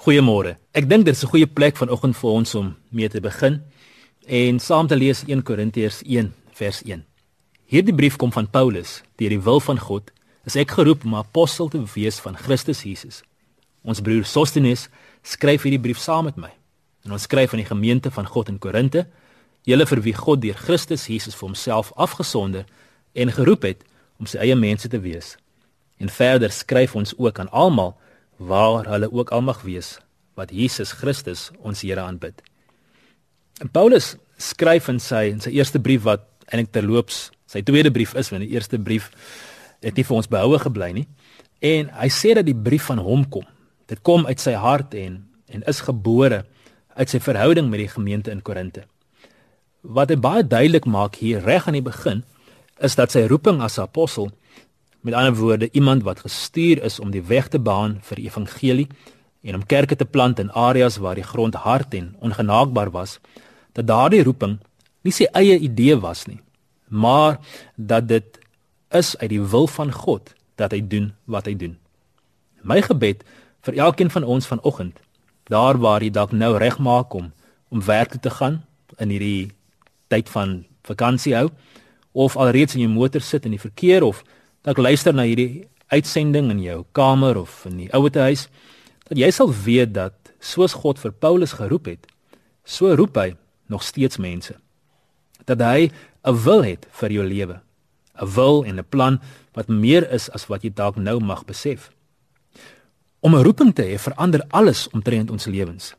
Goeiemôre. Ek dink dit is 'n goeie plek vanoggend vir ons om mee te begin en saam te lees 1 Korintiërs 1 vers 1. Hierdie brief kom van Paulus, deur die wil van God, is ek geroep om apostel te wees van Christus Jesus. Ons broer Sostenes skryf hierdie brief saam met my. En ons skryf aan die gemeente van God in Korinte, julle vir wie God deur Christus Jesus vir homself afgesonder en geroep het om sy eie mense te wees. En verder skryf ons ook aan almal waar hulle ook al mag wees wat Jesus Christus ons Here aanbid. En Paulus skryf in sy in sy eerste brief wat eintlik terloops sy tweede brief is, want die eerste brief het nie vir ons behoue gebly nie. En hy sê dat die brief van hom kom. Dit kom uit sy hart en en is gebore uit sy verhouding met die gemeente in Korinte. Wat hy baie duidelik maak hier reg aan die begin is dat sy roeping as apostel Met ander woorde, iemand wat gestuur is om die weg te baan vir die evangelie en om kerke te plant in areas waar die grond hard en ongenaakbaar was, dat daardie roeping nie sy eie idee was nie, maar dat dit is uit die wil van God dat hy doen wat hy doen. My gebed vir elkeen van ons vanoggend, daar waar jy dalk nou regmaak om om werk te gaan in hierdie tyd van vakansie hou of alreeds in jou motor sit in die verkeer of dat ek luister na hierdie uitsending in jou kamer of in die ouete huis dat jy sal weet dat soos God vir Paulus geroep het, so roep hy nog steeds mense. Dat hy 'n wil het vir jou lewe, 'n wil en 'n plan wat meer is as wat jy dalk nou mag besef. Om 'n roeping te hê verander alles omtrent ons lewens.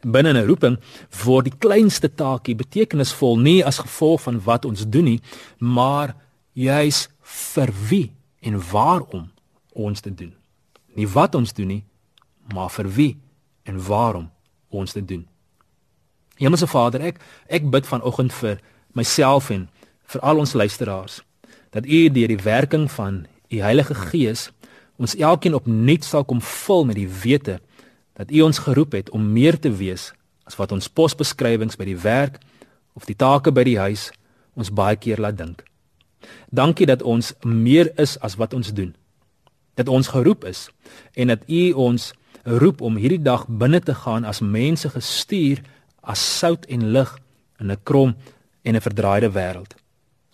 Binne 'n roeping word die kleinste taakie betekenisvol nie as gevolg van wat ons doen nie, maar juis vir wie en waarom ons dit doen. Nie wat ons doen nie, maar vir wie en waarom ons dit doen. Hemelse Vader, ek ek bid vanoggend vir myself en vir al ons luisteraars dat U deur die werking van U Heilige Gees ons elkeen opnuut sal kom vul met die wete dat U ons geroep het om meer te wees as wat ons posbeskrywings by die werk of die take by die huis ons baie keer laat dink. Dankie dat ons meer is as wat ons doen. Dat ons geroep is en dat U ons roep om hierdie dag binne te gaan as mense gestuur as sout en lig in 'n krom en 'n verdraaide wêreld.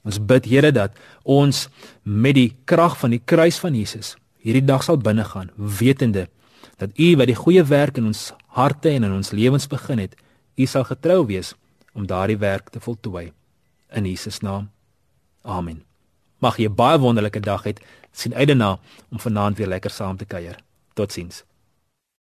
Ons bid Here dat ons met die krag van die kruis van Jesus hierdie dag sal binne gaan, wetende dat U wat die goeie werk in ons harte en in ons lewens begin het, U sal getrou wees om daardie werk te voltooi. In Jesus naam. Amen. Mag jy 'n baie wonderlike dag hê. Sien uit daarna om vanaand weer lekker saam te kuier. Totsiens.